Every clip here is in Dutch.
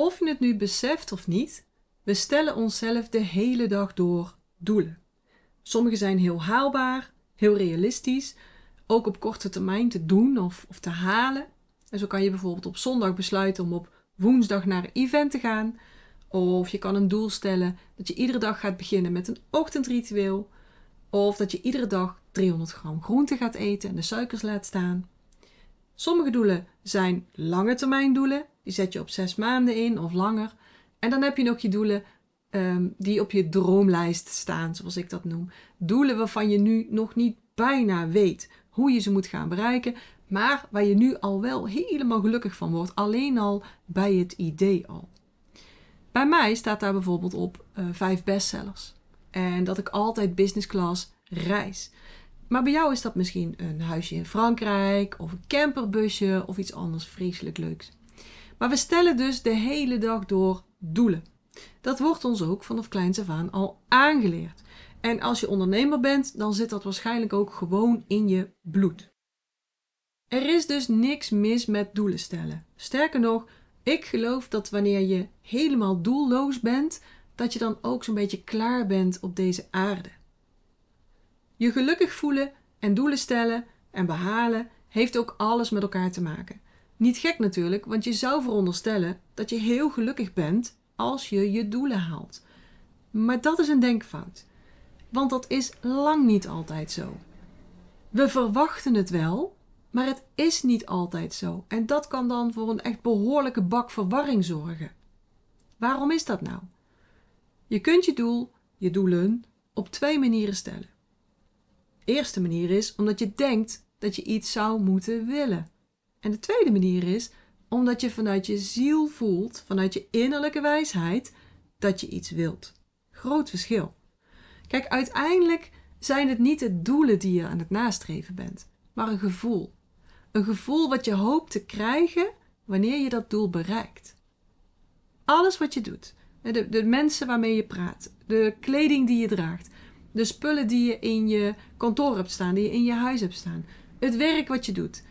Of je het nu beseft of niet, we stellen onszelf de hele dag door doelen. Sommige zijn heel haalbaar, heel realistisch, ook op korte termijn te doen of, of te halen. En zo kan je bijvoorbeeld op zondag besluiten om op woensdag naar een event te gaan. Of je kan een doel stellen dat je iedere dag gaat beginnen met een ochtendritueel. Of dat je iedere dag 300 gram groente gaat eten en de suikers laat staan. Sommige doelen zijn lange termijn doelen. Die zet je op zes maanden in of langer. En dan heb je nog je doelen ehm, die op je droomlijst staan, zoals ik dat noem. Doelen waarvan je nu nog niet bijna weet hoe je ze moet gaan bereiken, maar waar je nu al wel helemaal gelukkig van wordt, alleen al bij het idee al. Bij mij staat daar bijvoorbeeld op uh, vijf bestsellers. En dat ik altijd business class reis. Maar bij jou is dat misschien een huisje in Frankrijk of een camperbusje of iets anders vreselijk leuks. Maar we stellen dus de hele dag door doelen. Dat wordt ons ook vanaf kleins af aan al aangeleerd. En als je ondernemer bent, dan zit dat waarschijnlijk ook gewoon in je bloed. Er is dus niks mis met doelen stellen. Sterker nog, ik geloof dat wanneer je helemaal doelloos bent, dat je dan ook zo'n beetje klaar bent op deze aarde. Je gelukkig voelen en doelen stellen en behalen heeft ook alles met elkaar te maken. Niet gek natuurlijk, want je zou veronderstellen dat je heel gelukkig bent als je je doelen haalt. Maar dat is een denkfout, want dat is lang niet altijd zo. We verwachten het wel, maar het is niet altijd zo. En dat kan dan voor een echt behoorlijke bak verwarring zorgen. Waarom is dat nou? Je kunt je doel, je doelen, op twee manieren stellen. De eerste manier is omdat je denkt dat je iets zou moeten willen. En de tweede manier is omdat je vanuit je ziel voelt, vanuit je innerlijke wijsheid, dat je iets wilt. Groot verschil. Kijk, uiteindelijk zijn het niet de doelen die je aan het nastreven bent, maar een gevoel. Een gevoel wat je hoopt te krijgen wanneer je dat doel bereikt. Alles wat je doet, de, de mensen waarmee je praat, de kleding die je draagt, de spullen die je in je kantoor hebt staan, die je in je huis hebt staan, het werk wat je doet,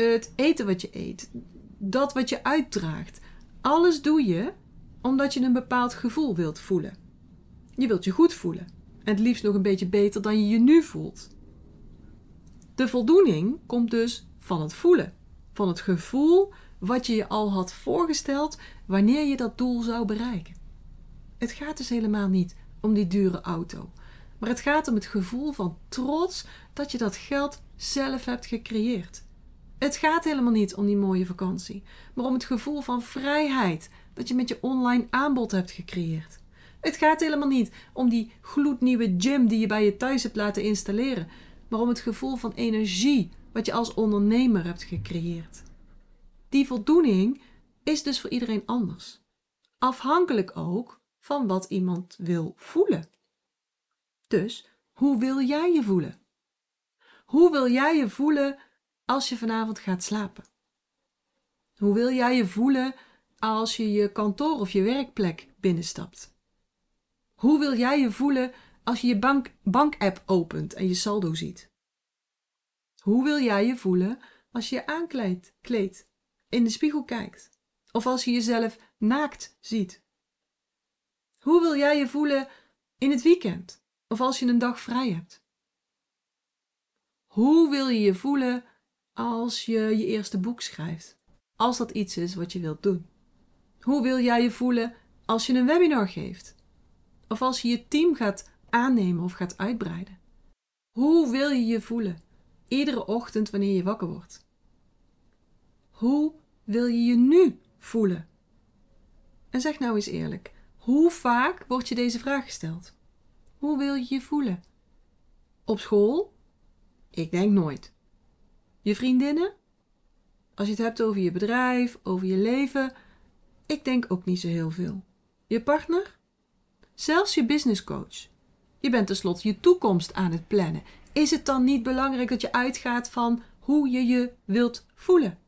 het eten wat je eet, dat wat je uitdraagt. Alles doe je omdat je een bepaald gevoel wilt voelen. Je wilt je goed voelen. En het liefst nog een beetje beter dan je je nu voelt. De voldoening komt dus van het voelen. Van het gevoel wat je je al had voorgesteld wanneer je dat doel zou bereiken. Het gaat dus helemaal niet om die dure auto. Maar het gaat om het gevoel van trots dat je dat geld zelf hebt gecreëerd. Het gaat helemaal niet om die mooie vakantie, maar om het gevoel van vrijheid dat je met je online aanbod hebt gecreëerd. Het gaat helemaal niet om die gloednieuwe gym die je bij je thuis hebt laten installeren, maar om het gevoel van energie wat je als ondernemer hebt gecreëerd. Die voldoening is dus voor iedereen anders. Afhankelijk ook van wat iemand wil voelen. Dus hoe wil jij je voelen? Hoe wil jij je voelen als je vanavond gaat slapen? Hoe wil jij je voelen als je je kantoor of je werkplek binnenstapt? Hoe wil jij je voelen als je je bank, bankapp opent en je saldo ziet? Hoe wil jij je voelen als je je aankleedt, kleedt, in de spiegel kijkt? Of als je jezelf naakt ziet? Hoe wil jij je voelen in het weekend? Of als je een dag vrij hebt? Hoe wil je je voelen als je je eerste boek schrijft? Als dat iets is wat je wilt doen. Hoe wil jij je voelen als je een webinar geeft? Of als je je team gaat aannemen of gaat uitbreiden? Hoe wil je je voelen iedere ochtend wanneer je wakker wordt? Hoe wil je je nu voelen? En zeg nou eens eerlijk, hoe vaak wordt je deze vraag gesteld? Hoe wil je je voelen? Op school? Ik denk nooit. Je vriendinnen? Als je het hebt over je bedrijf, over je leven, ik denk ook niet zo heel veel. Je partner? Zelfs je business coach. Je bent tenslotte je toekomst aan het plannen. Is het dan niet belangrijk dat je uitgaat van hoe je je wilt voelen?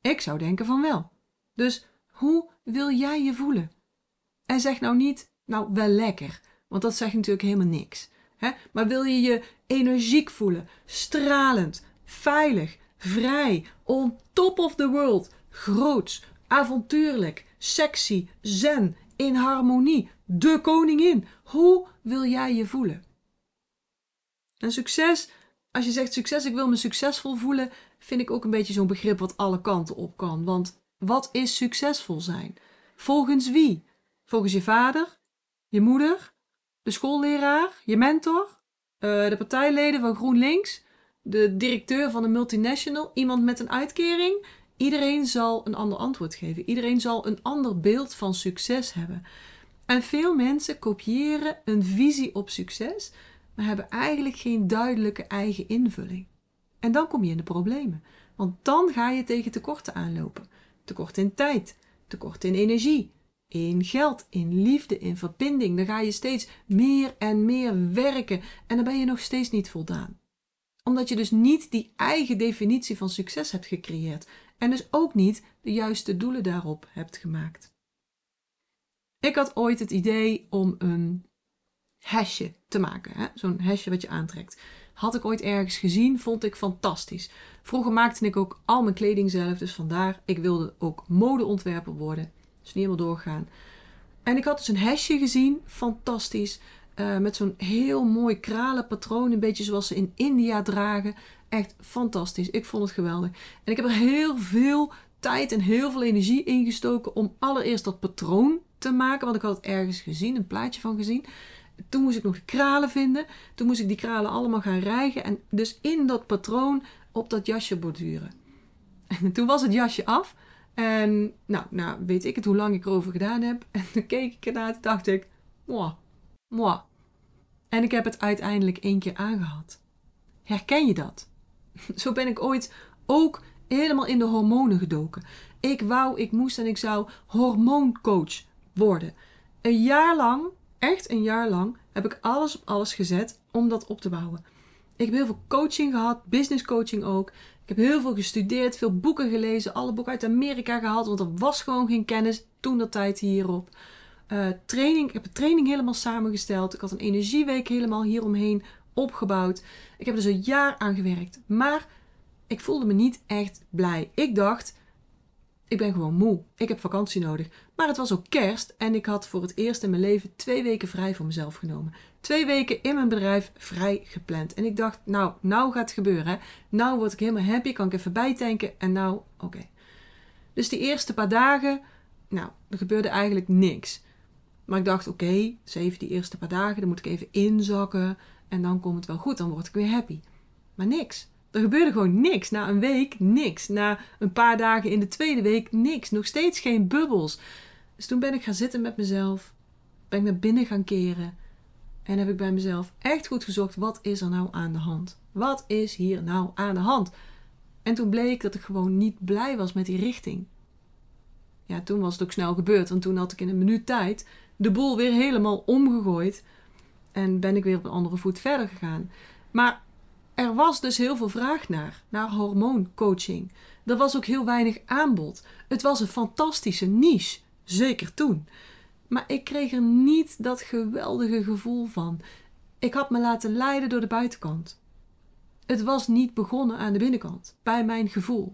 Ik zou denken van wel. Dus hoe wil jij je voelen? En zeg nou niet, nou wel lekker, want dat zegt natuurlijk helemaal niks. Hè? Maar wil je je energiek voelen, stralend, veilig, vrij, on top of the world, groots, avontuurlijk, sexy, zen, in harmonie, de koningin. Hoe wil jij je voelen? En succes, als je zegt succes, ik wil me succesvol voelen, vind ik ook een beetje zo'n begrip wat alle kanten op kan. Want wat is succesvol zijn? Volgens wie? Volgens je vader, je moeder, de schoolleraar, je mentor, uh, de partijleden van GroenLinks, de directeur van een multinational, iemand met een uitkering. Iedereen zal een ander antwoord geven. Iedereen zal een ander beeld van succes hebben. En veel mensen kopiëren een visie op succes, maar hebben eigenlijk geen duidelijke eigen invulling. En dan kom je in de problemen. Want dan ga je tegen tekorten aanlopen. Tekort in tijd, tekort in energie, in geld, in liefde, in verbinding. Dan ga je steeds meer en meer werken en dan ben je nog steeds niet voldaan. Omdat je dus niet die eigen definitie van succes hebt gecreëerd en dus ook niet de juiste doelen daarop hebt gemaakt. Ik had ooit het idee om een hesje te maken, zo'n hesje wat je aantrekt. Had ik ooit ergens gezien, vond ik fantastisch. Vroeger maakte ik ook al mijn kleding zelf, dus vandaar, ik wilde ook modeontwerper worden. Dus niet helemaal doorgaan. En ik had dus een hesje gezien, fantastisch. Uh, met zo'n heel mooi kralenpatroon, een beetje zoals ze in India dragen. Echt fantastisch. Ik vond het geweldig. En ik heb er heel veel tijd en heel veel energie in gestoken om allereerst dat patroon te maken. Want ik had het ergens gezien, een plaatje van gezien. Toen moest ik nog de kralen vinden. Toen moest ik die kralen allemaal gaan rijgen. En dus in dat patroon op dat jasje borduren. En toen was het jasje af. En nou, nou weet ik het hoe lang ik erover gedaan heb. En toen keek ik ernaar en dacht ik, moi, moi. En ik heb het uiteindelijk één keer aangehad. Herken je dat? Zo ben ik ooit ook helemaal in de hormonen gedoken. Ik wou, ik moest en ik zou hormooncoach worden. Een jaar lang, echt een jaar lang, heb ik alles op alles gezet om dat op te bouwen. Ik heb heel veel coaching gehad, business coaching ook. Ik heb heel veel gestudeerd, veel boeken gelezen, alle boeken uit Amerika gehaald, want er was gewoon geen kennis toen dat tijd hierop. Uh, training, ik heb een training helemaal samengesteld. Ik had een energieweek helemaal hieromheen opgebouwd. Ik heb dus een jaar aan gewerkt. Maar ik voelde me niet echt blij. Ik dacht, ik ben gewoon moe. Ik heb vakantie nodig. Maar het was ook kerst en ik had voor het eerst in mijn leven twee weken vrij voor mezelf genomen. Twee weken in mijn bedrijf vrij gepland. En ik dacht, nou, nou gaat het gebeuren. Hè? Nou word ik helemaal happy, kan ik even bijtanken en nou, oké. Dus die eerste paar dagen, nou, er gebeurde eigenlijk niks. Maar ik dacht, oké, okay, die eerste paar dagen, dan moet ik even inzakken. En dan komt het wel goed, dan word ik weer happy. Maar niks. Er gebeurde gewoon niks. Na een week niks. Na een paar dagen in de tweede week niks. Nog steeds geen bubbels. Dus toen ben ik gaan zitten met mezelf. Ben ik naar binnen gaan keren. En heb ik bij mezelf echt goed gezocht: wat is er nou aan de hand? Wat is hier nou aan de hand? En toen bleek dat ik gewoon niet blij was met die richting. Ja, toen was het ook snel gebeurd, want toen had ik in een minuut tijd de boel weer helemaal omgegooid. En ben ik weer op een andere voet verder gegaan. Maar er was dus heel veel vraag naar, naar hormooncoaching. Er was ook heel weinig aanbod. Het was een fantastische niche, zeker toen. Maar ik kreeg er niet dat geweldige gevoel van. Ik had me laten leiden door de buitenkant. Het was niet begonnen aan de binnenkant, bij mijn gevoel.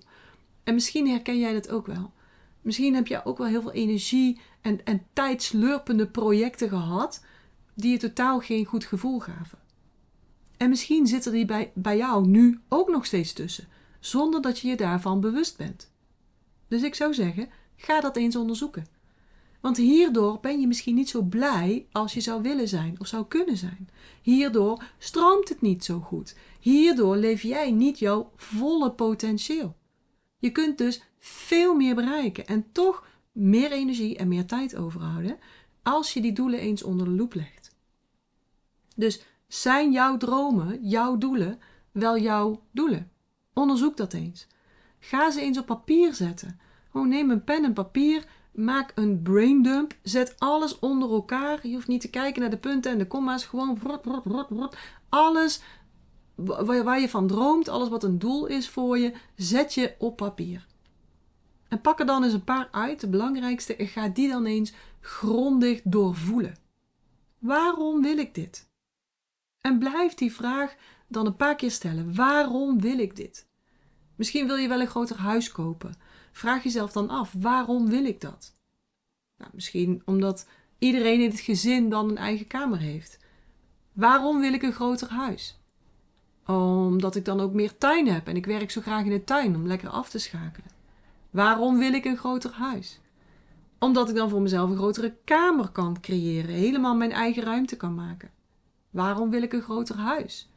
En misschien herken jij dat ook wel. Misschien heb je ook wel heel veel energie en, en tijdslurpende projecten gehad die je totaal geen goed gevoel gaven. En misschien zitten die bij, bij jou nu ook nog steeds tussen, zonder dat je je daarvan bewust bent. Dus ik zou zeggen, ga dat eens onderzoeken. Want hierdoor ben je misschien niet zo blij als je zou willen zijn of zou kunnen zijn. Hierdoor stroomt het niet zo goed. Hierdoor leef jij niet jouw volle potentieel. Je kunt dus veel meer bereiken en toch meer energie en meer tijd overhouden als je die doelen eens onder de loep legt. Dus zijn jouw dromen, jouw doelen, wel jouw doelen? Onderzoek dat eens. Ga ze eens op papier zetten. Neem een pen en papier, maak een braindump, zet alles onder elkaar. Je hoeft niet te kijken naar de punten en de komma's, gewoon alles waar je van droomt, alles wat een doel is voor je, zet je op papier. En pak er dan eens een paar uit, de belangrijkste, en ga die dan eens grondig doorvoelen. Waarom wil ik dit? En blijf die vraag dan een paar keer stellen. Waarom wil ik dit? Misschien wil je wel een groter huis kopen. vraag jezelf dan af: waarom wil ik dat? Nou, misschien omdat iedereen in het gezin dan een eigen kamer heeft. Waarom wil ik een groter huis? Omdat ik dan ook meer tuin heb en ik werk zo graag in de tuin om lekker af te schakelen. Waarom wil ik een groter huis? Omdat ik dan voor mezelf een grotere kamer kan creëren, helemaal mijn eigen ruimte kan maken. Waarom wil ik een groter huis?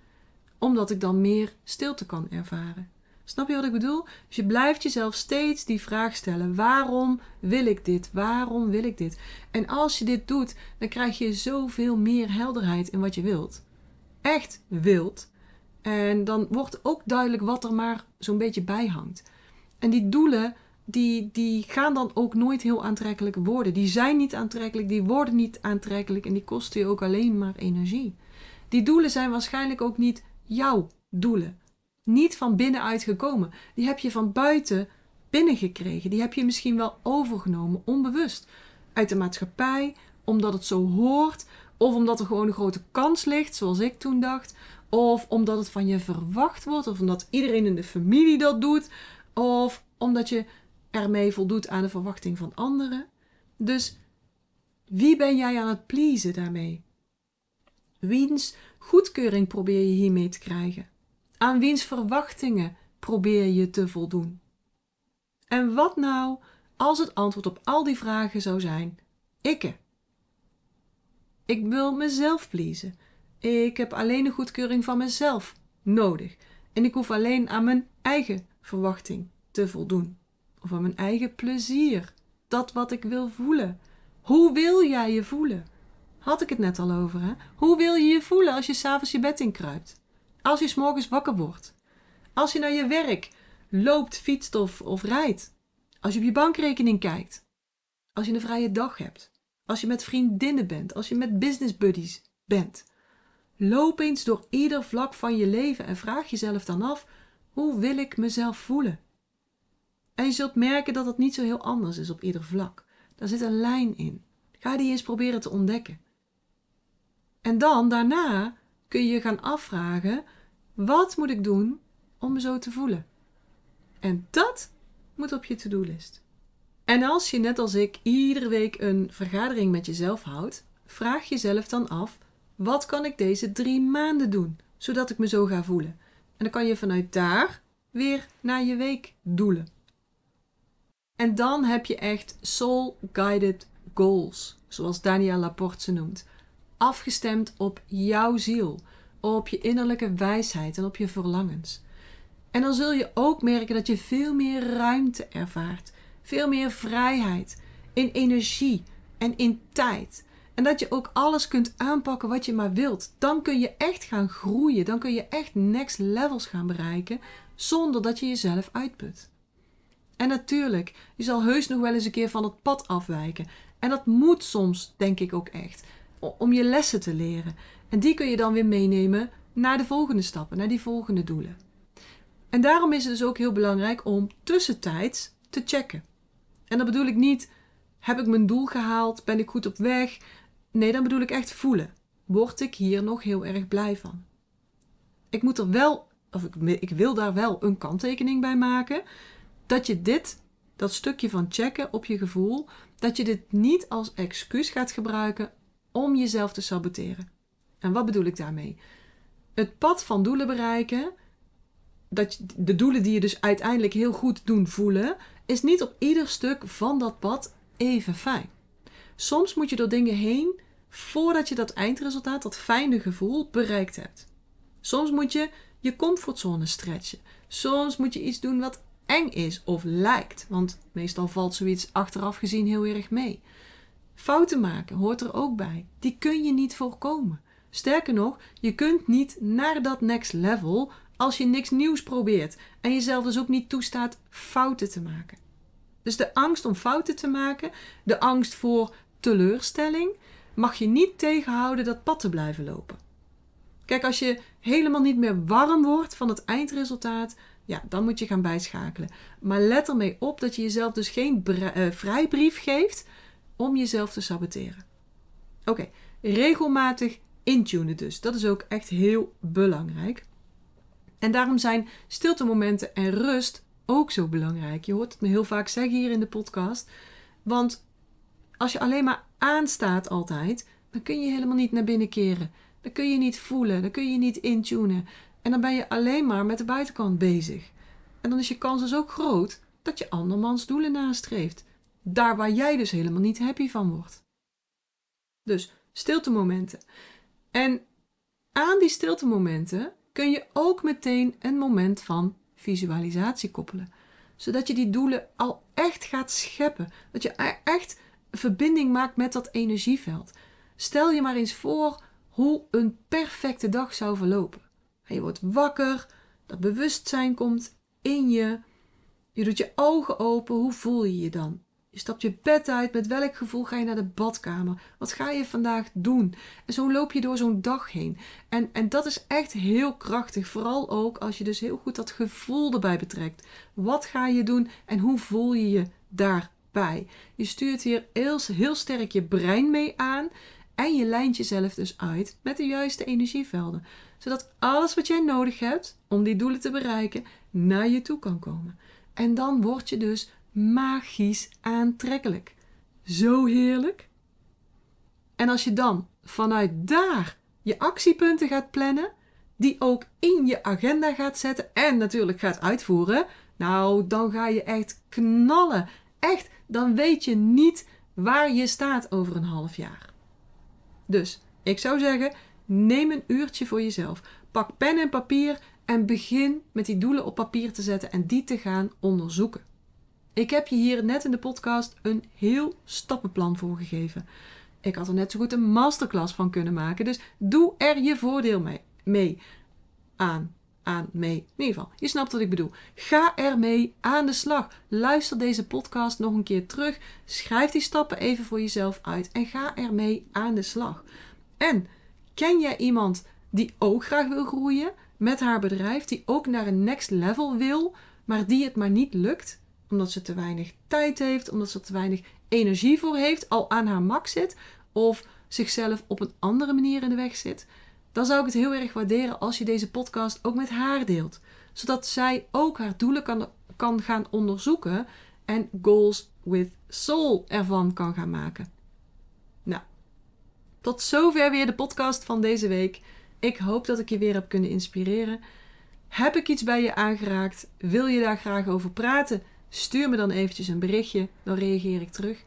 Omdat ik dan meer stilte kan ervaren. Snap je wat ik bedoel? Dus je blijft jezelf steeds die vraag stellen: waarom wil ik dit? Waarom wil ik dit? En als je dit doet, dan krijg je zoveel meer helderheid in wat je wilt. Echt wilt. En dan wordt ook duidelijk wat er maar zo'n beetje bij hangt. En die doelen, die, die gaan dan ook nooit heel aantrekkelijk worden. Die zijn niet aantrekkelijk, die worden niet aantrekkelijk en die kosten je ook alleen maar energie. Die doelen zijn waarschijnlijk ook niet jouw doelen. Niet van binnenuit gekomen. Die heb je van buiten binnengekregen. Die heb je misschien wel overgenomen, onbewust. Uit de maatschappij, omdat het zo hoort, of omdat er gewoon een grote kans ligt, zoals ik toen dacht, of omdat het van je verwacht wordt, of omdat iedereen in de familie dat doet, of omdat je ermee voldoet aan de verwachting van anderen. Dus wie ben jij aan het pleasen daarmee? Wiens goedkeuring probeer je hiermee te krijgen? Aan wiens verwachtingen probeer je te voldoen? En wat nou als het antwoord op al die vragen zou zijn: ikke? Ik wil mezelf pleasen. Ik heb alleen de goedkeuring van mezelf nodig. En ik hoef alleen aan mijn eigen verwachting te voldoen. Aan mijn eigen plezier. Dat wat ik wil voelen. Hoe wil jij je voelen? Had ik het net al over, hè? Hoe wil je je voelen als je s'avonds je bed inkruipt? Als je s'morgens wakker wordt? Als je naar je werk loopt, fietst of, of rijdt? Als je op je bankrekening kijkt? Als je een vrije dag hebt? Als je met vriendinnen bent? Als je met business buddies bent? Loop eens door ieder vlak van je leven en vraag jezelf dan af: hoe wil ik mezelf voelen? En je zult merken dat het niet zo heel anders is op ieder vlak. Daar zit een lijn in. Ga die eens proberen te ontdekken. En dan, daarna, kun je je gaan afvragen: wat moet ik doen om me zo te voelen? En dat moet op je to-do-list. En als je net als ik iedere week een vergadering met jezelf houdt, vraag jezelf dan af: wat kan ik deze drie maanden doen, zodat ik me zo ga voelen? En dan kan je vanuit daar weer naar je week doelen. En dan heb je echt soul-guided goals, zoals Daniel Laporte ze noemt. Afgestemd op jouw ziel, op je innerlijke wijsheid en op je verlangens. En dan zul je ook merken dat je veel meer ruimte ervaart, veel meer vrijheid in energie en in tijd. En dat je ook alles kunt aanpakken wat je maar wilt. Dan kun je echt gaan groeien. Dan kun je echt next levels gaan bereiken. Zonder dat je jezelf uitput. En natuurlijk, je zal heus nog wel eens een keer van het pad afwijken. En dat moet soms, denk ik ook echt. Om je lessen te leren. En die kun je dan weer meenemen naar de volgende stappen, naar die volgende doelen. En daarom is het dus ook heel belangrijk om tussentijds te checken. En dan bedoel ik niet, heb ik mijn doel gehaald? Ben ik goed op weg? Nee, dan bedoel ik echt voelen. Word ik hier nog heel erg blij van? Ik moet er wel, of ik, ik wil daar wel een kanttekening bij maken. Dat je dit, dat stukje van checken op je gevoel, dat je dit niet als excuus gaat gebruiken om jezelf te saboteren. En wat bedoel ik daarmee? Het pad van doelen bereiken, dat de doelen die je dus uiteindelijk heel goed doen voelen, is niet op ieder stuk van dat pad even fijn. Soms moet je door dingen heen voordat je dat eindresultaat, dat fijne gevoel, bereikt hebt. Soms moet je je comfortzone stretchen. Soms moet je iets doen wat eng is of lijkt, want meestal valt zoiets achteraf gezien heel erg mee. Fouten maken hoort er ook bij. Die kun je niet voorkomen. Sterker nog, je kunt niet naar dat next level als je niks nieuws probeert en jezelf dus ook niet toestaat fouten te maken. Dus de angst om fouten te maken, de angst voor teleurstelling, mag je niet tegenhouden dat pad te blijven lopen. Kijk, als je helemaal niet meer warm wordt van het eindresultaat, ja, dan moet je gaan bijschakelen. Maar let ermee op dat je jezelf dus geen uh, vrijbrief geeft om jezelf te saboteren. Oké, regelmatig intunen dus. Dat is ook echt heel belangrijk. En daarom zijn stiltemomenten en rust ook zo belangrijk. Je hoort het me heel vaak zeggen hier in de podcast. Want als je alleen maar aanstaat altijd, dan kun je helemaal niet naar binnen keren. Dan kun je niet voelen, dan kun je niet intunen. En dan ben je alleen maar met de buitenkant bezig. En dan is je kans dus ook groot dat je andermans doelen nastreeft. Daar waar jij dus helemaal niet happy van wordt. Dus stilte momenten. En aan die stilte momenten kun je ook meteen een moment van visualisatie koppelen. Zodat je die doelen al echt gaat scheppen. Dat je e- echt verbinding maakt met dat energieveld. Stel je maar eens voor hoe een perfecte dag zou verlopen. Je wordt wakker, dat bewustzijn komt in je. Je doet je ogen open, hoe voel je je dan? Je stapt je bed uit, met welk gevoel ga je naar de badkamer? Wat ga je vandaag doen? En zo loop je door zo'n dag heen. En, en dat is echt heel krachtig, vooral ook als je dus heel goed dat gevoel erbij betrekt. Wat ga je doen en hoe voel je je daarbij? Je stuurt hier heel, heel sterk je brein mee aan en je lijnt jezelf dus uit met de juiste energievelden. Zodat alles wat jij nodig hebt om die doelen te bereiken naar je toe kan komen. En dan word je dus magisch aantrekkelijk. Zo heerlijk. En als je dan vanuit daar je actiepunten gaat plannen, die ook in je agenda gaat zetten en natuurlijk gaat uitvoeren, nou, dan ga je echt knallen. Echt, dan weet je niet waar je staat over een half jaar. Dus ik zou zeggen, neem een uurtje voor jezelf. Pak pen en papier en begin met die doelen op papier te zetten en die te gaan onderzoeken. Ik heb je hier net in de podcast een heel stappenplan voor gegeven. Ik had er net zo goed een masterclass van kunnen maken, dus doe er je voordeel mee. Aan, aan, mee. In ieder geval, je snapt wat ik bedoel. Ga ermee aan de slag. Luister deze podcast nog een keer terug. Schrijf die stappen even voor jezelf uit en ga ermee aan de slag. En ken jij iemand die ook graag wil groeien met haar bedrijf, die ook naar een next level wil, maar die het maar niet lukt? omdat ze te weinig tijd heeft, omdat ze te weinig energie voor heeft, al aan haar max zit, of zichzelf op een andere manier in de weg zit, dan zou ik het heel erg waarderen als je deze podcast ook met haar deelt. Zodat zij ook haar doelen kan, kan gaan onderzoeken en goals with soul ervan kan gaan maken. Tot zover weer de podcast van deze week. Ik hoop dat ik je weer heb kunnen inspireren. Heb ik iets bij je aangeraakt? Wil je daar graag over praten? Stuur me dan eventjes een berichtje, dan reageer ik terug.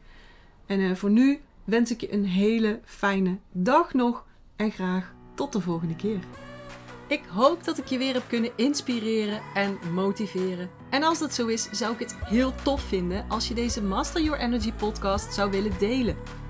En uh, voor nu wens ik je een hele fijne dag nog en graag tot de volgende keer. Ik hoop dat ik je weer heb kunnen inspireren en motiveren. En als dat zo is, zou ik het heel tof vinden als je deze Master Your Energy podcast zou willen delen.